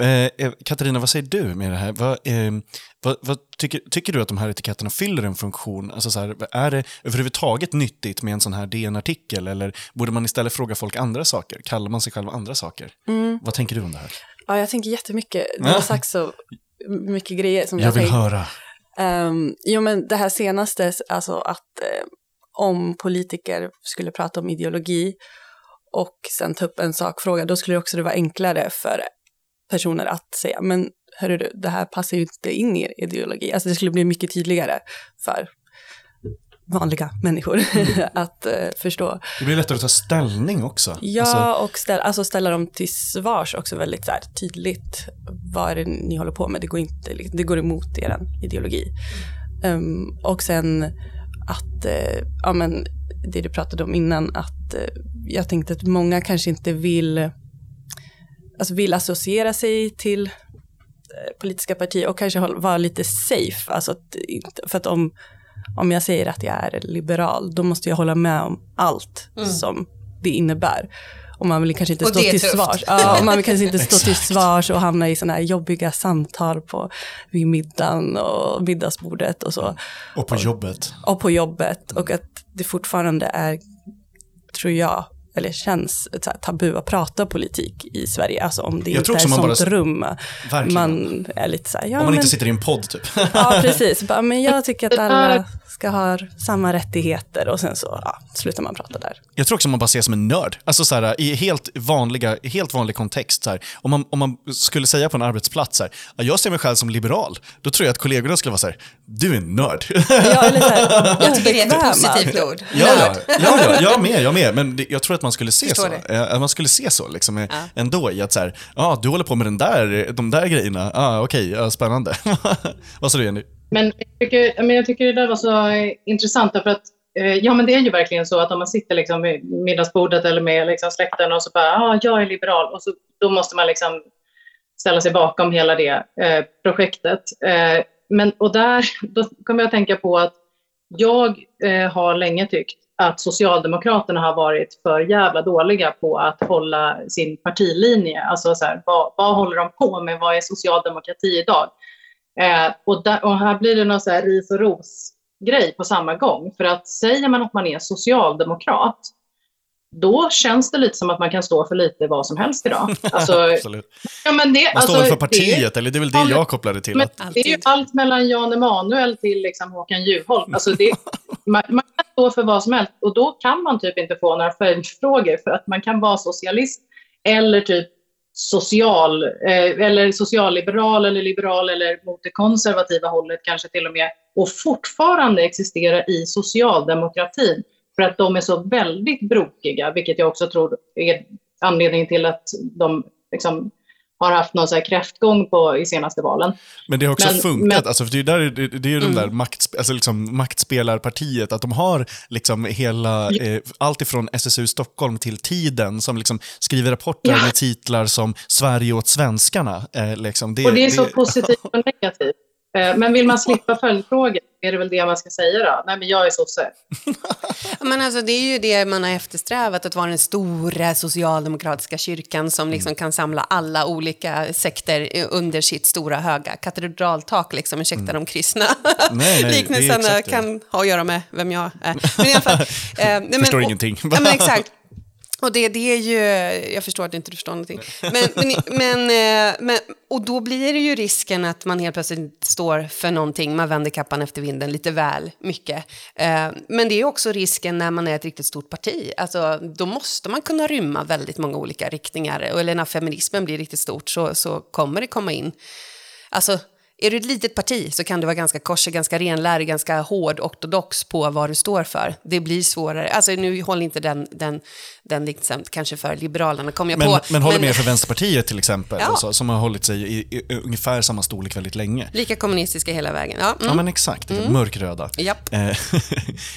Eh, eh, Katarina, vad säger du med det här? Vad, eh, vad, vad tycker, tycker du att de här etiketterna fyller en funktion? Alltså så här, är det överhuvudtaget nyttigt med en sån här DN-artikel eller borde man istället fråga folk andra saker? Kallar man sig själv andra saker? Vad tänker du om det här? Ja, jag tänker jättemycket. Du har sagt så mycket grejer som jag, Jag vill tänker. höra. Um, jo, men det här senaste, alltså att eh, om politiker skulle prata om ideologi och sen ta upp en sakfråga, då skulle det också vara enklare för personer att säga, men hörru du, det här passar ju inte in i er ideologi. Alltså det skulle bli mycket tydligare för vanliga människor (laughs) att eh, förstå. Det blir lättare att ta ställning också. Ja, Alltså, och ställa, alltså ställa dem till svars också väldigt så här, tydligt. Vad är det ni håller på med? Det går, inte, liksom, det går emot er ideologi. Ehm, och sen att, eh, ja men det du pratade om innan, att eh, jag tänkte att många kanske inte vill, alltså vill associera sig till eh, politiska partier och kanske vara lite safe. Alltså att, för att om, om jag säger att jag är liberal, då måste jag hålla med om allt som det innebär. Och man vill kanske inte Och stå till tufft. svars. Ja, och man vill kanske inte (laughs) stå till svars och hamna i sådana här jobbiga samtal på, vid middagen och middagsbordet och så. och på jobbet. Och på jobbet. Och att det fortfarande är, tror jag, eller känns så här, tabu att prata politik i Sverige. Alltså om det Jag inte är man sånt bara- rum. Verkligen. Man är lite så här, ja Om man men, inte sitter i en podd typ. ja precis. Bara, men jag tycker att alla ska ha samma rättigheter och sen så ja, slutar man prata där. Jag tror också man bara ses som en nörd. Alltså så här, i helt, vanliga, helt vanlig kontext. Så här, om, man, om man skulle säga på en arbetsplats så här, "Ja, jag ser mig själv som liberal, då tror jag att kollegorna skulle vara så här, du är en nörd. Ja, eller så här, Jag tycker det är ett positivt ord. Ja, ja, ja, ja, jag med, jag med. Men det, jag tror att man skulle se Förstår så. det. Eh, att Man skulle se så liksom, eh, ändå i att så här, ja, du håller på med den där, de där grejerna. Ah, Okej, ja, spännande. (laughs) Vad sa du Jenny? Men jag tycker, men jag tycker det där var så intressant därför att eh, ja, men det är ju verkligen så att om man sitter liksom vid middagsbordet eller med liksom släkten och så bara, ja, ah, jag är liberal och så, då måste man liksom ställa sig bakom hela det eh, projektet. Eh, men, och där (laughs) då kommer jag att tänka på att jag eh, har länge tyckt att Socialdemokraterna har varit för jävla dåliga på att hålla sin partilinje. Alltså så här, vad, vad håller de på med? Vad är socialdemokrati idag? Eh, och, där, och här blir det någon så här ris och ros-grej på samma gång. För att säger man att man är socialdemokrat, då känns det lite som att man kan stå för lite vad som helst idag. Alltså, (laughs) Absolut. ja, men det, Man står alltså, för det- partiet, eller det är väl det Ja, jag kopplade till. men Att, det är ju allt mellan Jan Emanuel till liksom Håkan Juholt. Alltså det, (laughs) man, man kan stå för vad som helst och då kan man typ inte få några följdfrågor för att man kan vara socialist eller typ social eh, eller socialliberal eller liberal eller mot det konservativa hållet kanske till och med och fortfarande existera i socialdemokratin för att de är så väldigt brokiga, vilket jag också tror är anledningen till att de liksom har haft någon så här kräftgång på, i senaste valen. men det har också men- funkat, men- alltså, för det är ju, där, det, det är ju Mm. där makt, alltså, liksom, maktspelarpartiet, att de har liksom hela, eh, allt ifrån SSU Stockholm till Tiden, som liksom skriver rapporter Ja. med titlar som Sverige åt svenskarna. Eh, liksom. det, Och det är så positivt och negativt. Eh, Men vill man slippa följdfrågor är det väl det man ska säga då. Nej, men jag är sosse. (laughs) Men alltså, det är ju det man har eftersträvat, att vara den stora socialdemokratiska kyrkan som liksom kan samla alla olika sekter under sitt stora höga katedraltak. Liksom. Ursäkta de kristna Nej, (laughs) liknelserna kan ha att göra med vem jag är. Men i alla fall, (laughs) eh, nej, men- Förstår och- ingenting. Ja, men exakt. Och det, det är ju, jag förstår att inte du förstår någonting. Men, men, men, eh, men, och då blir det ju risken att man helt plötsligt står för någonting, man vänder kappan efter vinden lite väl mycket. Eh, Men det är också risken när man är ett riktigt stort parti. Alltså, då måste man kunna rymma väldigt många olika riktningar. Eller när feminismen blir riktigt stort så, så kommer det komma in. Alltså, är du ett litet parti så kan du vara ganska korsig, ganska renlärig, ganska hård, ortodox på vad du står för. Det blir svårare. Alltså nu håller inte den, den, den liknelsen kanske för Liberalerna, kom jag Men, på. men håller med för Vänsterpartiet till exempel, Ja. alltså, som har hållit sig i, i, i ungefär samma storlek väldigt länge. Lika kommunistiska hela vägen. Ja, Ja mm. men exakt, mörkröda. Japp. Eh, (laughs)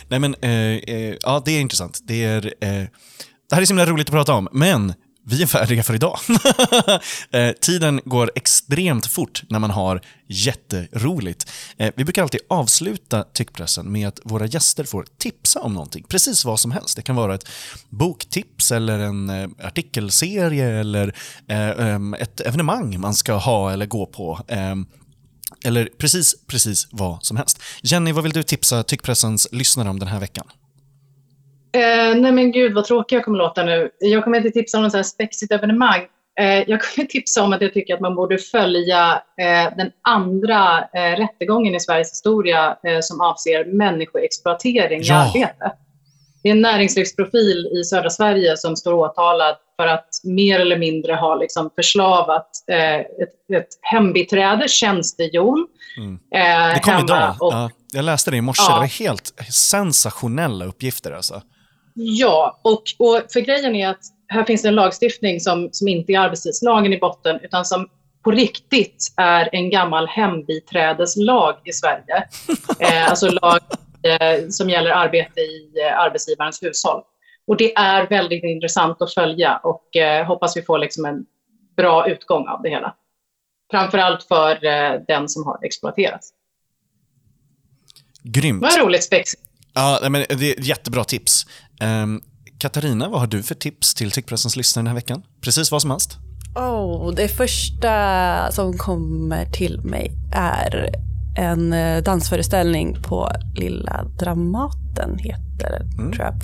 Nej men, eh, eh, ja det är intressant. Det, är, eh, det här är så himla roligt att prata om, men vi är färdiga för idag. (laughs) eh, tiden går extremt fort när man har jätteroligt. Eh, vi brukar alltid avsluta tyckpressen med att våra gäster får tipsa om någonting, precis vad som helst. Det kan vara ett boktips eller en eh, artikelserie eller eh, ehm, ett evenemang man ska ha eller gå på. Ehm, eller precis, precis vad som helst. Jenny, vad vill du tipsa tyckpressens lyssnare om den här veckan? Eh, nej men gud vad tråkig jag kommer låta nu. Jag kommer inte tipsa om något så här spexigt evenemang. Eh, jag kommer (laughs) tipsa om att jag tycker att man borde följa eh, den andra eh, rättegången i Sveriges historia eh, som avser människoexploatering i Ja. arbete. Det är en näringslivsprofil i södra Sverige som står åtalad för att mer eller mindre ha liksom förslavat eh, ett, ett hembiträde, tjänstejon. Mm. Eh, Det kom idag. och Ja, jag läste det i morse. Ja. Det var helt sensationella uppgifter. Alltså. Ja, och, och för grejen är att här finns det en lagstiftning som, som inte är arbetstidslagen i botten, utan som på riktigt är en gammal hembiträdeslag i Sverige. (laughs) Eh, alltså lag eh, som gäller arbete i eh, arbetsgivarens hushåll. Och det är väldigt intressant att följa och eh, hoppas vi får liksom en bra utgång av det hela. Framförallt för eh, den som har exploaterats. Grymt. Vad roligt spex. Ja, men det är jättebra tips. Ehm, Katarina, vad har du för tips till tyckpressens lyssnare den här veckan? Precis vad som helst. Oh, det första som kommer till mig är en eh, dansföreställning på Lilla Dramaten, heter Mm. tror jag,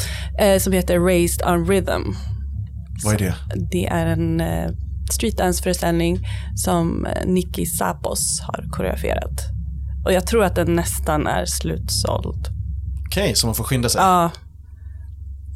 eh, som heter Raised on Rhythm. Vad är det? Det är en eh, streetdance-föreställning som Nicky Sapos har koreograferat. Och jag tror att den nästan är slutsåld. Okej, så man får skynda sig. Ja,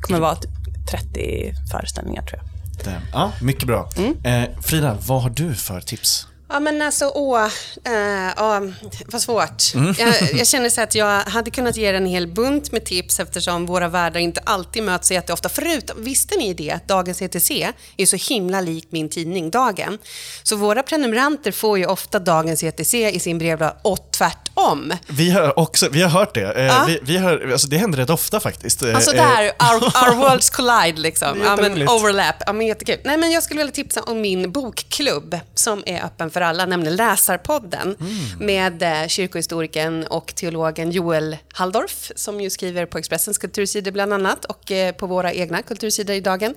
kommer vara typ 30 föreställningar tror jag. Det- Ja, mycket bra. Mm. Eh, Frida, vad har du för tips? Ja men alltså, åh, eh, ja, vad svårt. Jag, jag känner så att jag hade kunnat ge er en hel bunt med tips eftersom våra världar inte alltid möts så jätteofta. Förut, visste ni det att Dagens ETC är så himla lik min tidning Dagen? Så våra prenumeranter får ju ofta Dagens ETC i sin brevlåda och tvärtom. Vi har, också, vi har hört det. Eh, Ja. vi, vi har, alltså det händer rätt ofta faktiskt. Eh, Alltså eh, där, our, (laughs) our worlds collide liksom. Ja, men overlap. Ja, men jättekul. Nej, men jag skulle vilja tipsa om min bokklubb som är öppen för alla, nämligen Läsarpodden. Med eh, kyrkohistorikern och teologen Joel Halldorf, som ju skriver på Expressens kultursidor bland annat och på våra egna kultursidor i dagen.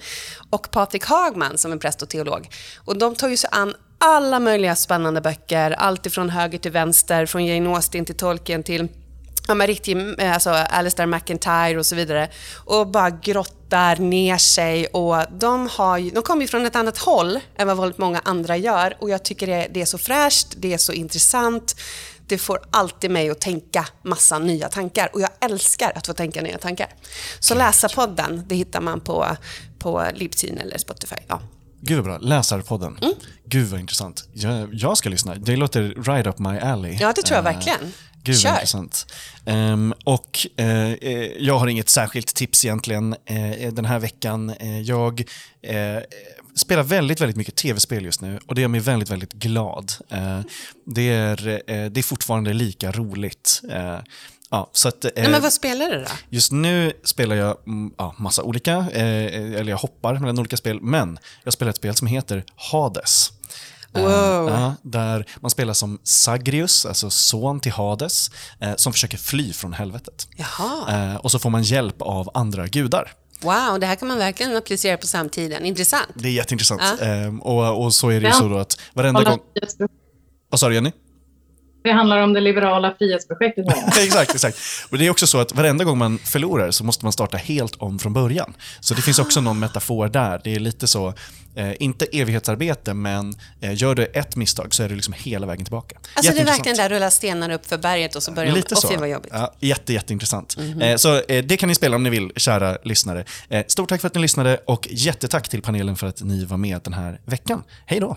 Och Patrik Hagman som är präst och teolog. Och de tar ju sig an alla möjliga spännande böcker, allt ifrån höger till vänster, från Jane Austen till Tolkien till ja, men riktig, eh, alltså Alistair McIntyre och så vidare. Och bara grottar ner sig. Och de, har de kommer ju från ett annat håll än vad väldigt många andra gör. Och jag tycker det, det är så fräscht, det är så intressant. Det får alltid mig att tänka massa nya tankar. Och jag älskar att få tänka nya tankar. Så läsa podden, det hittar man på, på Libsyn eller Spotify. Ja. Gud vad bra. Läsarpodden. Mm. Gud vad intressant. Jag, jag ska lyssna. Det låter right up my alley. Ja, det tror jag Eh, verkligen. Gud Kör. vad intressant. Ehm, och eh, jag har inget särskilt tips egentligen eh, den här veckan. Eh, jag spelar väldigt, väldigt mycket tv-spel just nu och det gör mig väldigt, väldigt glad. Det, är, det är fortfarande lika roligt. Eh, ja, så att, eh, Nej, men vad spelar du då? Just nu spelar jag mm, ja, massa olika, eh, eller jag hoppar mellan olika spel, men jag spelar ett spel som heter Hades. Eh, Wow. ja, där man spelar som Sagrius, alltså son till Hades, eh, som försöker fly från helvetet. Jaha. Eh, och så får man hjälp av andra gudar. Wow, det här kan man verkligen applicera på samtiden. Intressant. Det är jätteintressant. Ja. Eh, och, och så är det ju Ja. så då att varenda gång... Vad sa du Jenny? Det handlar om det liberala frihetsprojektet. (laughs) exakt, exakt. Men det är också så att varenda gång man förlorar så måste man starta helt om från början. Så det finns också någon metafor där. Det är lite så, eh, inte evighetsarbete, men eh, gör du ett misstag så är du liksom hela vägen tillbaka. Alltså det är verkligen där rulla stenar upp för berget och så börjar Lite man... så. Fy vad jobbigt. Ja, jätte, jätteintressant. Eh, så eh, det kan ni spela om ni vill, kära lyssnare. Eh, stort tack för att ni lyssnade och jättetack till panelen för att ni var med den här veckan. Hej då!